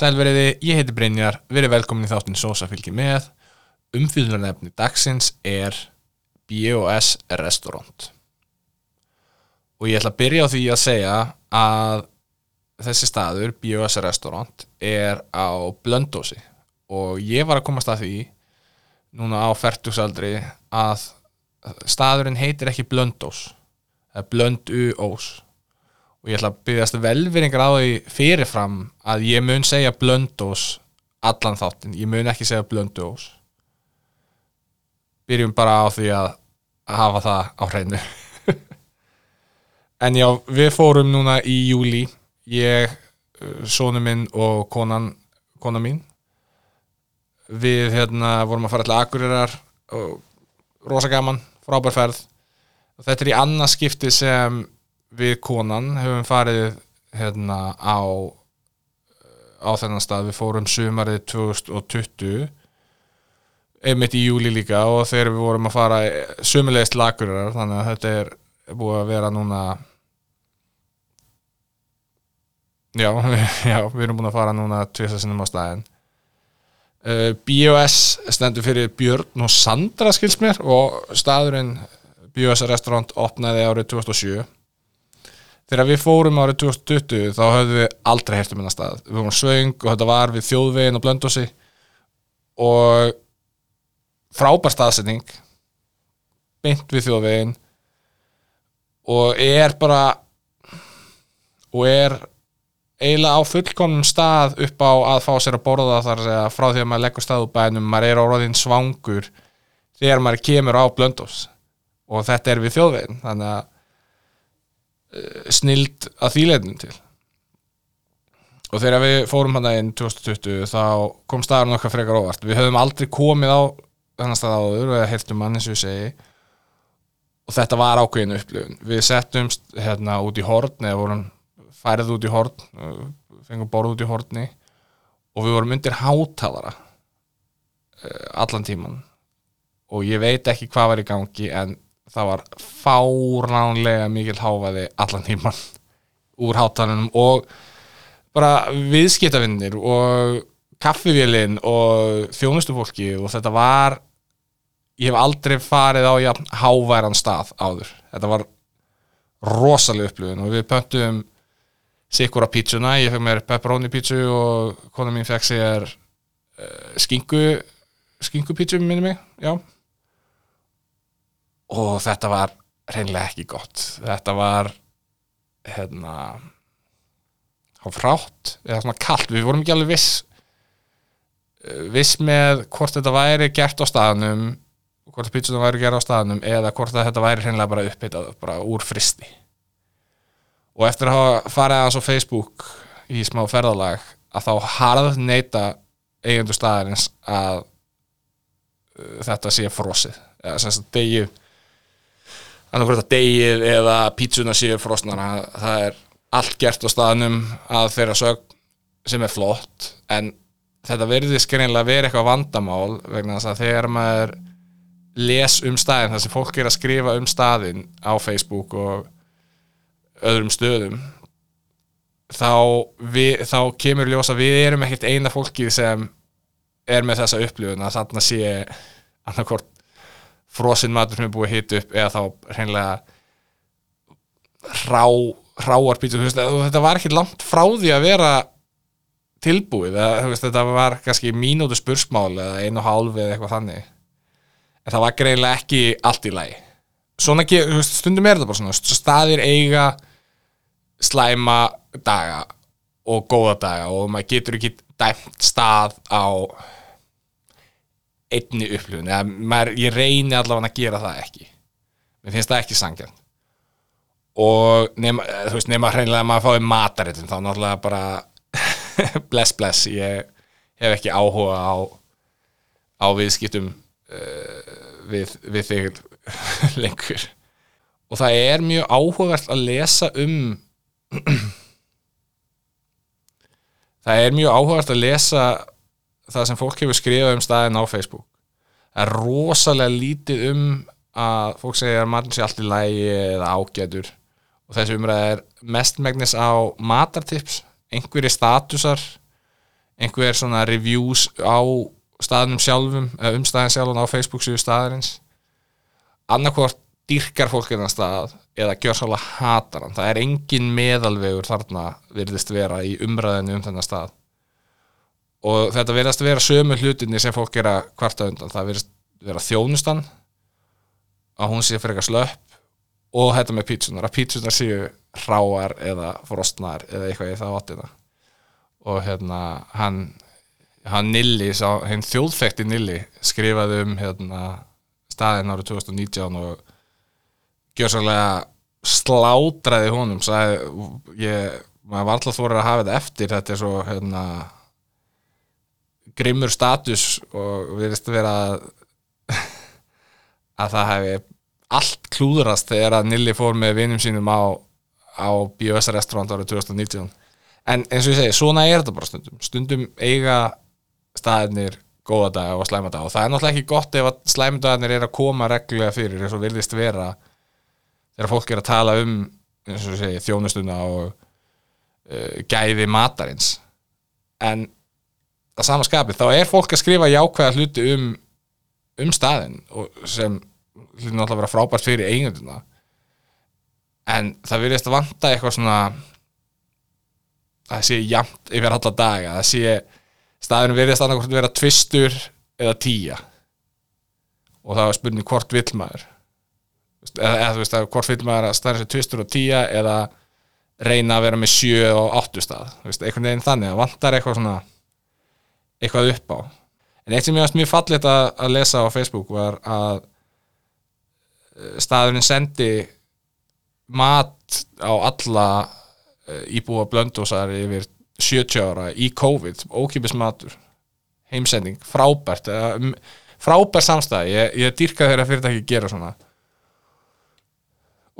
Sælveriði, ég heiti Brynjar, verið velkomin í þáttin Sosa fylgir með. Umfylgjarnefni dagsins er B&S Restaurant. Og ég ætla að byrja á því að segja að þessi staður, B&S Restaurant, er á Blöndósi. Og ég var að komast að því, núna á færtugsaldri, að staðurinn heitir ekki Blöndós. Það er Blöndu-Ós og ég ætla að byggjast velveringar á því fyrirfram að ég mun segja blöndós allan þáttin, ég mun ekki segja blöndós byrjum bara á því að hafa það á hreinu. En já, við fórum núna í júli ég, sónu minn og konan kona mín. Við hérna vorum að fara allir akkurirar og rosa gaman, frábærferð og þetta er í annarskipti sem við konan höfum farið hérna á á þennan stað, við fórum sumarið 2020 einmitt í júli líka og þegar við vorum að fara sumulegist lagurar þannig að þetta er búið að vera núna já, já við erum búin að fara núna tviðsasinnum á staðin uh, BOS stendur fyrir Björn og Sandra skils mér og staðurinn BOS restaurant opnaði árið 2007 þegar við fórum árið 2020 þá höfðum við aldrei hert um hennar stað. Við vorum svöng og þetta var við þjóðvegin og blöndósi og frábær staðsetning beint við þjóðvegin og er bara og er eiginlega á fullkomnum stað upp á að fá sér að borða þar frá því að maður leggur stað úr bænum maður er á róðin svangur þegar maður kemur á blöndós og þetta er við þjóðvegin þannig að snild að þýleitnum til. Og þegar við fórum hann inn 2020 þá kom staðarinn okkar frekar óvart. Við höfum aldrei komið á þennan stað áður og hefðum mann eins og ég segi. Og þetta var ákveðinu upplifun. Við settumst hérna út í horn eða vorum færið út í horn eh, fengum borð út í horni. Og við vorum undir hátalara eh, allan tíman og ég veit ekki hvað var í gangi en það var fáránlega mikil háfaði allan tíman úr hátalunum og bara viðskiptavinnir og kaffivélinn og þjónustufólki og þetta var ég hef aldrei farið á ja, háværan stað áður. Þetta var rosalega upplifun og við pöntum sikkur á pítsuna, ég fekk mér pepperoni pítsu og kona mín fekk sér uh, skingu skinku pítsu minni mig, já og þetta var reynlega ekki gott. Þetta var hérna frátt eða svona kallt, við vorum ekki alveg viss eh, viss með hvort þetta væri gert á staðnum hvort pítsunum væri gert á staðnum eða hvort þetta væri reynlega bara upphittað bara úr fristi. Og eftir að farið aðeins á Facebook í smá ferðalag að þá harð neyta eigundu staðarins að uh, þetta sé frosið. Eða sem þess að degið annarkvæmt að degið eða pítsuna séu frosnara það er allt gert á staðnum að þeirra sög sem er flott en þetta verður skrinlega vera eitthvað vandamál vegna þess að þegar maður les um staðin þar sem fólk er að skrifa um staðin á Facebook og öðrum stöðum þá, við, þá kemur ljósa við erum ekkert eina fólkið sem er með þessa upplifun að þarna sé annarkort frosinn matur sem er búið hitt upp eða þá hreinlega rá, ráar pítsu þetta var ekki langt frá því að vera tilbúið eða, þetta var kannski mínútu spursmál eða einu hálf eða eitthvað þannig. En það var greinlega ekki allt í lagi. Svona stundum er þetta bara svona staðir eiga slæma daga og góða daga og maður getur ekki dæmt stað á einni upplifun. Eða ég reyni allavega að gera það ekki. Mér finnst það ekki sangjant og nema, þú veist, nema hreinlega að maður fái mataritin þá náttúrulega bara bless bless ég hef ekki áhuga á á viðskiptum uh, við, við þig lengur. Og það er mjög áhugavert að lesa um það er mjög áhugavert að lesa það sem fólk hefur skrifað um staðin á Facebook. Er rosalega lítið um að fólk segja að matur sé allt í lægi eða ágætur. Og þessi umræð er mestmægnis á matartips einhverjir statusar einhver svona reviews á staðnum sjálfum um staðin sjálfum á Facebook síðu staðarins. Annarkvort dýrkar fólk innan stað eða gjör svolítið hatar hann. Það er engin meðalvegur þarna virðist vera í umræðinu um þennan stað og þetta virðast vera sömu hlutinni sem fólk gera kvarta undan. Það virðist vera þjónustan að hún sé fyrir eitthvað slöpp og þetta með pítsunar að pítsunar séu hráar eða frostnar eða eitthvað í það áttina. Og hérna hann hann Nilli, henn þjóðfekti Nilli skrifaði um hérna, staðin árið 2019 og gjörsanlega slátraði honum sagði, ég, maður var alltaf þóra að hafa þetta eftir þetta er svo hérna grimmur status og við veistum vera að, að það hefði allt klúðrast þegar að Nilli fór með vinum sínum á, á BOS restaurant árið 2019 en eins og ég segi, svona er þetta bara stundum. Stundum eiga staðinir góða dag og slæma dag og það er náttúrulega ekki gott ef að slæmdagarnir er að koma reglulega fyrir eins og virðist vera þegar fólk er að tala um eins og segi, þjónustuna og uh, gæði matarins. En að sama skapi þá er fólk að skrifa jákvæða hluti um, um staðin sem hluti náttúrulega vera frábært fyrir eigenduna. En það virðist að vanta eitthvað svona það sé jamt yfir alla daga það sé staðinu virðist annarkort vera tvistur eða tíja og það var spurning hvort vill maður. Eða, eða þú veist að hvort vill maður að staðinu sé tvistur og tíja eða reyna að vera með sjö og áttu stað. Veist, einhvern veginn þannig, það vantar eitthvað svona eitthvað upp á. En eitt sem ég varst mjög fallit að, að lesa á Facebook var að staðurinn sendi mat á alla íbúa blöndósar yfir 70 ára í COVID ókipis matur, heimsending frábært frábært samstæði, ég, ég dýrka þeirra fyrirtæki að gera svona.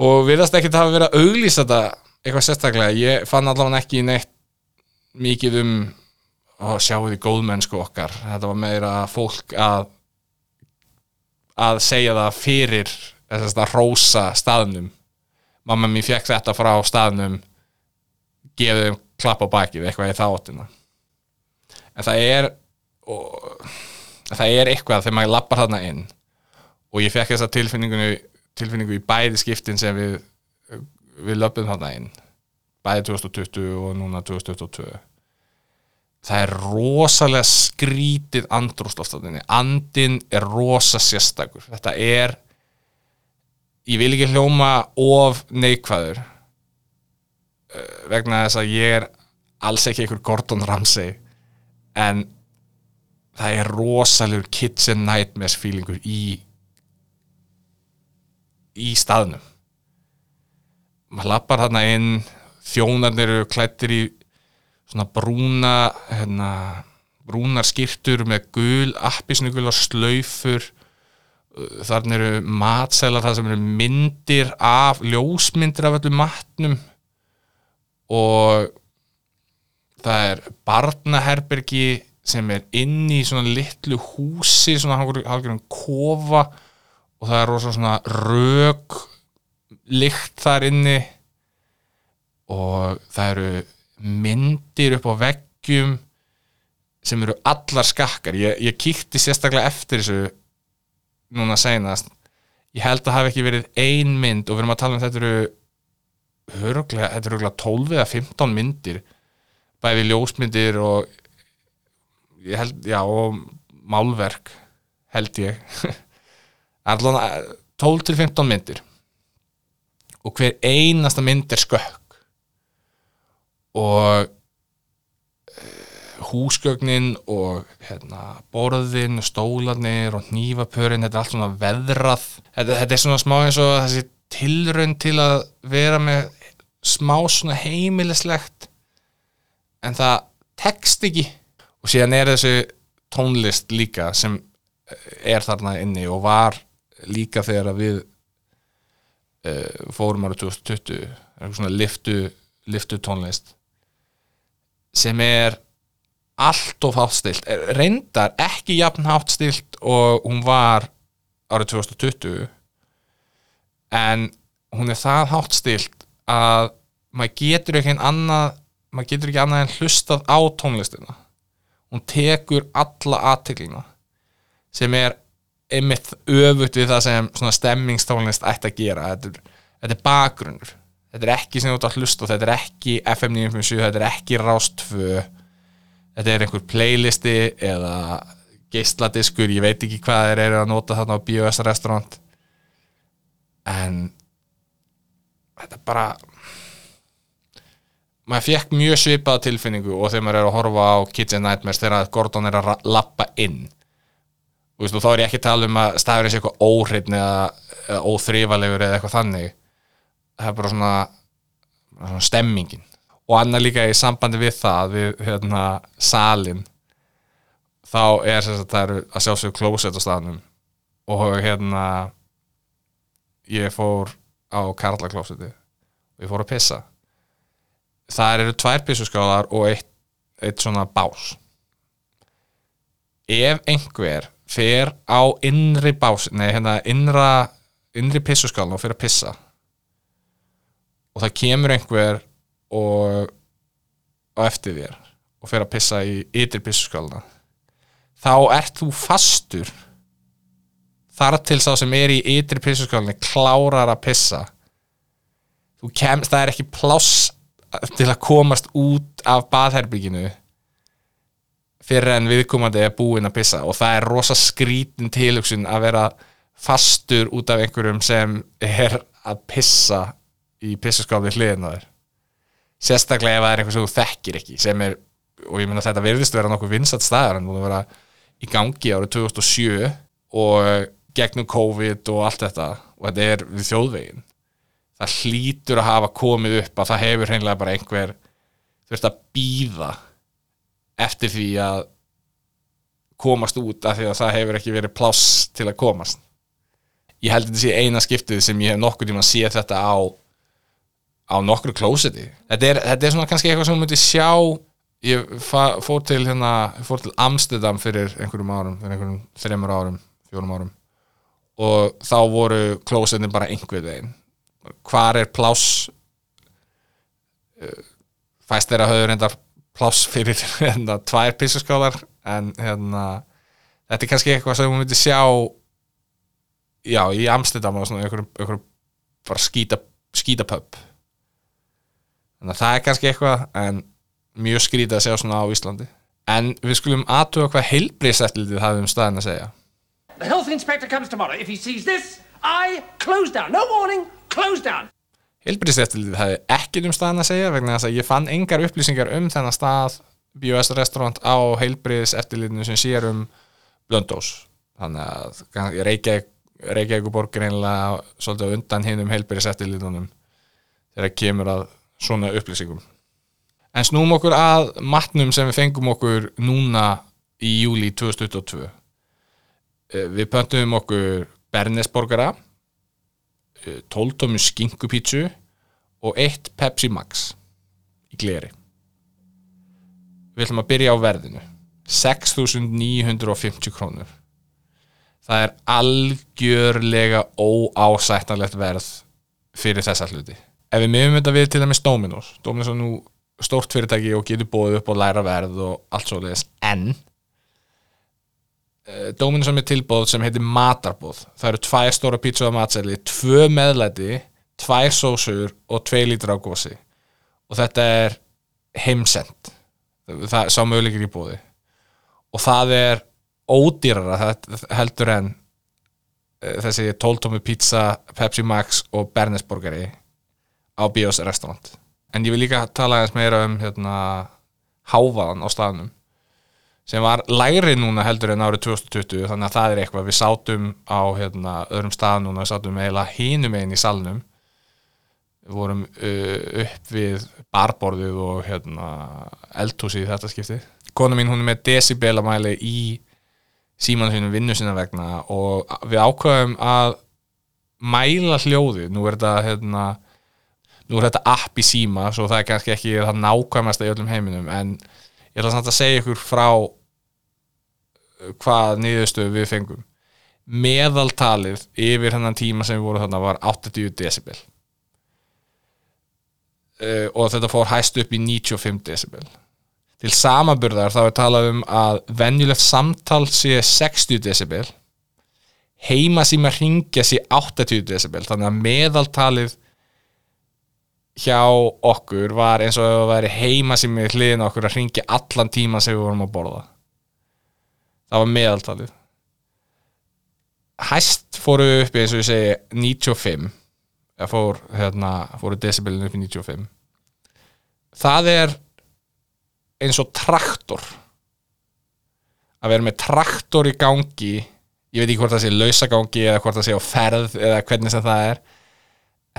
Og viðast ekki það að vera að auglýsa þetta eitthvað sérstaklega. Ég fann allavega ekki neitt mikið um að sjáu því góðmennsku okkar. Þetta var meira fólk að að segja það fyrir þess að rosa staðnum. Mamma mér fekk þetta frá staðnum gefið þeim klapp á bakið eitthvað í þáttina en það er og, það er eitthvað þegar maður lappar þarna inn. Og ég fekk þessa tilfinningu tilfinningu í bæði skiptin sem við við löpum þarna inn. Bæði 2020 og núna 2022 það er rosalega skrítið andrústofstafninni andin er rosa sérstakur. Þetta er ég vil ekki hljóma of neikvæður vegna þess að ég er alls ekki einhver Gordon Ramsay en það er rosalegur kitchen nightmares feelingur í í staðnum. Maður lappar þarna inn þjónarnir eru klættir í svona brúna hérna, brúnar skýrtur með gul, appisnugul og slaufur. Þarna eru matsælar það sem eru myndir af, ljósmyndir af öllum matnum. Og það er barnaherbergi sem er inn í svona litlu húsi, svona halgjörðum kofa. Og það er rosa svona rög lykt þar inni. Og það eru myndir upp á veggjum sem eru allar skakkar. Ég, ég kíkti sérstaklega eftir þessu núna senast ég held að hafi ekki verið ein mynd og við erum að tala um þetta eru höruglega, þetta eru höruglega 12 eða 15 myndir. Bæði ljósmyndir og ég held, já, og málverk held ég. Allan 12 til 15 myndir. Og hver einasta mynd er skökk og húsgögnin og hérna, borðin, stólanir og nývapörin, þetta er allt svona veðrað. Þetta, þetta er svona smá eins og þessi tilraun til að vera með smá svona heimilislegt en það tekst ekki. Og síðan er þessi tónlist líka sem er þarna inni og var líka þegar við uh, fórum ára 2020 svona liftu, liftu tónlist sem er allt of háttstilt reyndar ekki jafn háttstilt og hún var árið 2020 en hún er það háttstilt að maður getur ekki annað maður getur ekki annað en hlustað á tónlistina. Hún tekur alla aðteklina sem er einmitt öfugt við það sem stemmingstónlist ætti að gera. Þetta er, þetta er bakgrunnur þetta er ekki sem þú ert að hlusta þetta er ekki FM 957, þetta er ekki Rástfö þetta er einhver playlisti eða geisladiskur, ég veit ekki hvað þeir eru að nota þarna á BOS restaurant. En þetta er bara maður fekk mjög svipað tilfinningu og þegar maður er að horfa á Kitchen Nightmares þegar Gordon er að lappa inn. Og þá er ég ekki að tala um að staðurinn sé eitthvað óhreitn eða, óþrifalegur eða eitthvað þannig það er bara svona, svona stemmingin. Og annað líka í sambandi við það við hérna salin þá er þess að það eru að sjálfsögðu klósett á staðnum. Og hérna ég fór á Karla klósetti og ég fór að pissa. Það eru tvær pissuskáðar og eitt, eitt svona bás. Ef einhver fer á innri bás nei hérna innra innri pissuskálan og fer að pissa og það kemur einhver og á eftir þér og fer að pissa í ytri pissuskáluna þá ert þú fastur þar til sá sem er í ytri pissuskálunni klárar að pissa. Þú kemst, það er ekki pláss til að komast út af baðherbygginu fyrir en viðkomandi er búinn að pissa og það er rosa skrítin tilugsun að vera fastur út af einhverjum sem er að pissa í pissaskálfi hliðina þér. Sérstaklega ef það er einhver sem þú þekkir ekki sem er, og ég meina þetta verðist vera nokkuð vinsat staðar, búin að vera í gangi árið 2007 og gegnum COVID og allt þetta og þetta er við þjóðvegin það hlýtur að hafa komið upp að það hefur hreinlega bara einhver þurft að býða eftir því að komast út af því að það hefur ekki verið pláss til að komast. Ég held að þetta sé eina skiptið sem ég hef nokkur tíma að sé þetta á á nokkru klósiti þetta er, þetta er svona kannski eitthvað sem þú myndir sjá. Ég fór til hérna fór til Amsterdam fyrir einhverjum árum fyrir einhverjum þreymur árum, fjórum árum. Og þá voru klósitin bara einhver veginn. Hvar er pláss fæst þeirra höfður reyndar pláss fyrir hérna tvær písaskálar en hérna þetta er kannski eitthvað sem þú myndir sjá já, í Amsterdam og svona einhverjum, einhverjum bara skýta skýtapöpp þannig að það er kannski eitthvað en mjög skrítið að segja svona á Íslandi en við skulum aðtuga hvað heilbriðsættlitið hafið um staðin að segja The health inspector comes tomorrow. If he sees this, I close down. No warning, close down. heilbriðsættlitið hafið ekki um staðin að segja vegna þess að ég fann engar upplýsingar um þennan stað BOS restaurant á heilbriðsættlitinu sem sér um Blöndós þannig að Reykjavík borgir einlega svolítið undan hinn um heilbriðsættlitunum þegar kemur að svona upplýsingum. En snúm okkur að matnum sem við fengum okkur núna í júli 2022 við pöntum okkur Bernesborgara 12 tómi skinkupítsu og eitt Pepsi Max í gleri. Við ætlum að byrja á verðinu. 6.950 krónur. Það er algjörlega óásættanlegt verð fyrir þessa hluti ef við miðum þetta við til dæmis Dominos Dominos er nú stórt fyrirtæki og getur bóðið upp og læra verð og allt svo leiðis en uh, Dominos er með tilbóð sem heitir matarbóð það eru tvær stóra pítsu á matseli tvö meðlæti, tvær sósur og tvei lítur á gósi og þetta er heimsend. Það er sá möguleikir í bóði og það er ódýrara heldur en uh, þessi 12 tómi pizza, Pepsi Max og Bernesborgari á Bios restaurant. En ég vil líka tala eins meira um hérna, háfaðan á staðnum sem var læri núna heldur en árið 2020 þannig að það er eitthvað. Við sátum á hérna, öðrum stað núna við sátum eiginlega hínum einn í salnum. Við vorum uh, upp við barborðið og hérna, eldhúsi í þetta skipti. Kona mín hún er með decibel-amæli í símanu sínum vinnu sinna vegna og við ákveðum að mæla hljóði nú er þetta hérna nú er þetta app í síma svo það er kannski ekki það nákvæmast í öllum heiminum en ég ætla samt að segja ykkur frá hvað niðurstöðu við fengum. Meðaltalið yfir hennan tíma sem við vorum þarna var 80 decibel uh, og þetta fór hæst upp í 95 decibel til samaburðar þá er talað um að venjulegt samtal sé 60 decibel heima sem að ringja sé 80 decibel þannig að meðaltalið hjá okkur var eins og ef það væri heima sem er hliðin okkur að ringja allan tíma sem við vorum að borða. Það var meðaltalið. Hæst fóru við upp eins og ég segi 95 eða fór, hérna, fóru decibelin upp í 95 það er eins og traktor. Að vera með traktor í gangi ég veit ekki hvort það sé lausagangi eða hvort það sé á ferð eða hvernig sem það er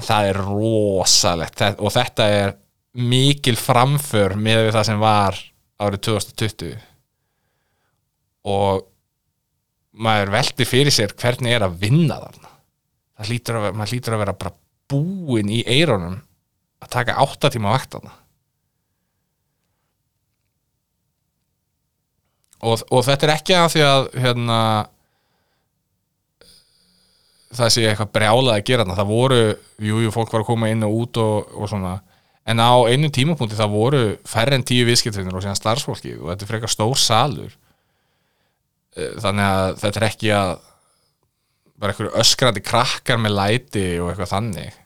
það er rosalegt. Og þetta er mikil framför með það sem var árið 2020 og maður veldi fyrir sér hvernig er að vinna þarna. Það hlýtur að, maður hlýtur að vera bara búin í eironum að taka átta tíma vakt þarna. Og, og þetta er ekki að því að hérna það sé eitthvað brjálað að gera þarna. Það voru, jú, jú, fólk var að koma inn og út og, og svona. En á einu tímapunkti það voru færri en tíu viðskiptvinnir og síðan starfsfólki og þetta er frekar stór salur. Eh, þannig að þetta er ekki að bara einhverju öskrandi krakkar með læti og eitthvað þannig.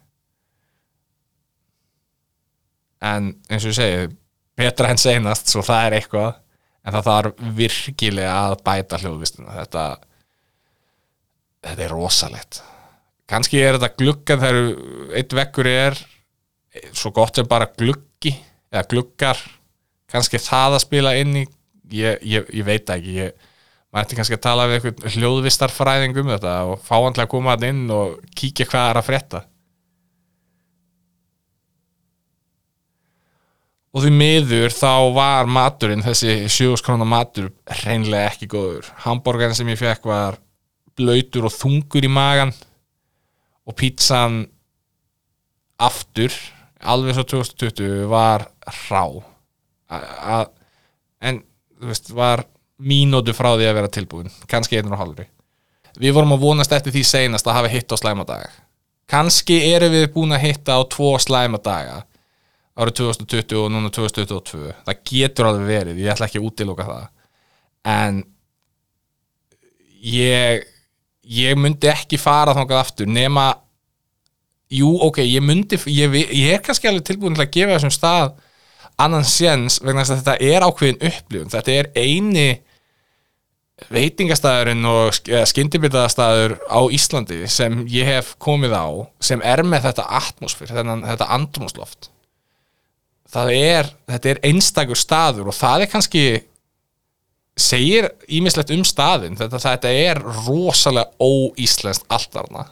En eins og ég segi betra en seinast, svo það er eitthvað. En það þarf virkilega að bæta hljóðvistuna þetta þetta er rosalegt. Kannski er þetta gluggan þegar eitt vekkur er svo gott sem bara gluggi eða gluggar. Kannski það að spila inn í ég, ég, ég veit ekki ég, maður ætti kannski að tala við eitthvað hljóðvistarfræðing um þetta og fá hann til að koma hann inn og kíkja hvað er að frétta. Og því miður þá var maturinn, þessi sjöguskrónar matur hreinlega ekki góður. Hambúrgarinn sem ég fekk var blöytur og þungur í magan og pítsan aftur alveg svo 2020 var rá A- að- en þú veist, var mínútu frá því að vera tilbúin kannski einur og halvri við vorum að vonast eftir því seinast að hafa hitt á slæmadaga kannski erum við búin að hitta á tvo slæmadaga árið 2020 og núna 2022 það getur alveg verið, ég ætla ekki að útiloka það. En ég ég myndi ekki fara þangað aftur nema jú, ok, ég myndi ég, ég er kannski alveg tilbúin til að gefa þessum stað annan séns vegna þess að þetta er ákveðin upplifun. Þetta er eini veitingastæðurinn og skyndibitaðastæður á Íslandi sem ég hef komið á sem er með þetta atmosfér, þetta andrumsloft það er þetta er einstakur staður og það er kannski segir ímislegt um staðinn. Þetta, þetta er rosalega óíslenskt allt þarna.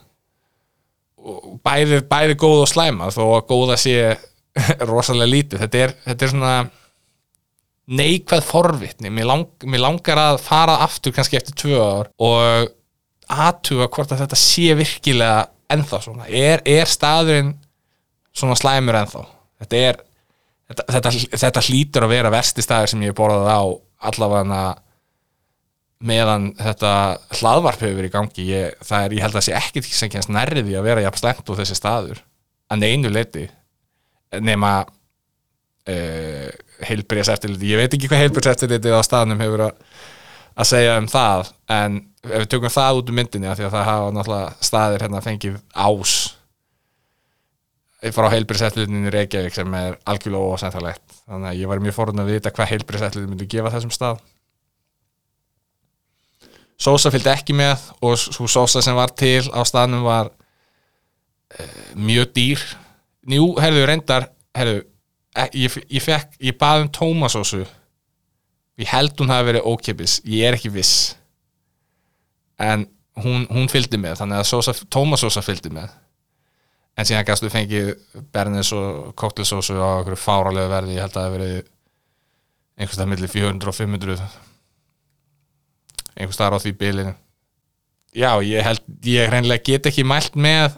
Bæði, bæði góð og slæma þó að góða sé rosalega lítið. Þetta er, þetta er svona neikvæð forvitni. Mér, lang, mér langar að fara aftur kannski eftir tvö ár og aðtuga hvort að þetta sé virkilega ennþá svona, er, er staðurinn svona slæmur ennþá? Þetta er þetta, þetta, þetta hlýtur að vera versti staður sem ég hef borðað á allavega meðan þetta hlaðvarp hefur verið í gangi ég, það er, ég held að það sé ekkert sem kennst nærri því að vera jafn slemt og þessi staður að einu leiti nema uh, heilbriðs eftirliti ég veit ekki hvað heilbriðs eftirliti á staðnum hefur að, að segja um það en ef við tökum það út um myndinni af því að það hafa náttúrulega staðir hérna fengið ás frá heilbriðsætlutinu í Reykjavík sem er algjörlega ósæntalegt þannig að ég var mjög forun að vita hvað heilbriðsætlutin myndi gefa þessum stað. Sósa fylgdi ekki með og svo sósa sem var til á staðnum var uh, mjög dýr. Njú, herðu, reyndar herðu, e- ég, ég fekk ég bað um tómasósu ég held hún hafi verið ókipis ég er ekki viss. En hún, hún fylgdi með þannig að sósa, tómasósa fylgdi með en síðan gæstu fengið bernis og koktelsósu á okkur fáralegu verði, ég held að það hafi verið einhvers það milli 400 og 500 einhvers staðar á því bilinu. Já, ég held, ég hreinlega get ekki mælt með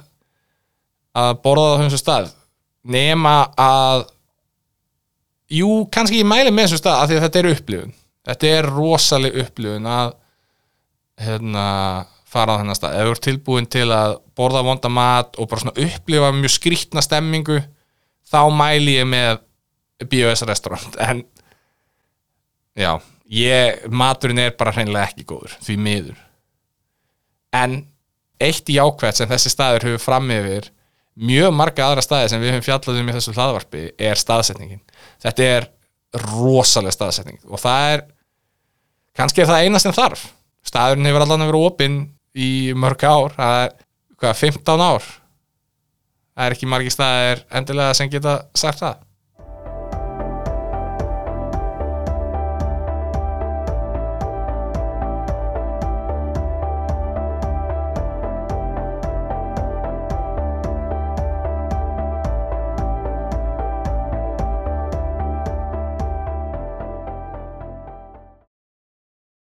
að borða á þessum stað. Nema að jú, kannski ég mæli með þessum stað því að þetta er upplifun. Þetta er rosaleg upplifun að hérna fara á þennan stað, ef þú ert tilbúin til að borða vonda mat og bara svona upplifa mjög skrýtna stemmingu þá mæli ég með BOS restaurant. En Já, ég, maturinn er bara hreinlega ekki góður, því miður. En eitt jákvætt sem þessi staður hefur fram yfir mjög marga aðra staði sem við höfum fjallað um í þessu hlaðvarpi er staðsetningin. Þetta er rosalega staðsetning og það er kannski er það eina sem þarf. Staðurinn hefur allan vera opinn í mörg ár er hvað, 15 ár? Það er ekki margir staðir endilega sem geta sagt það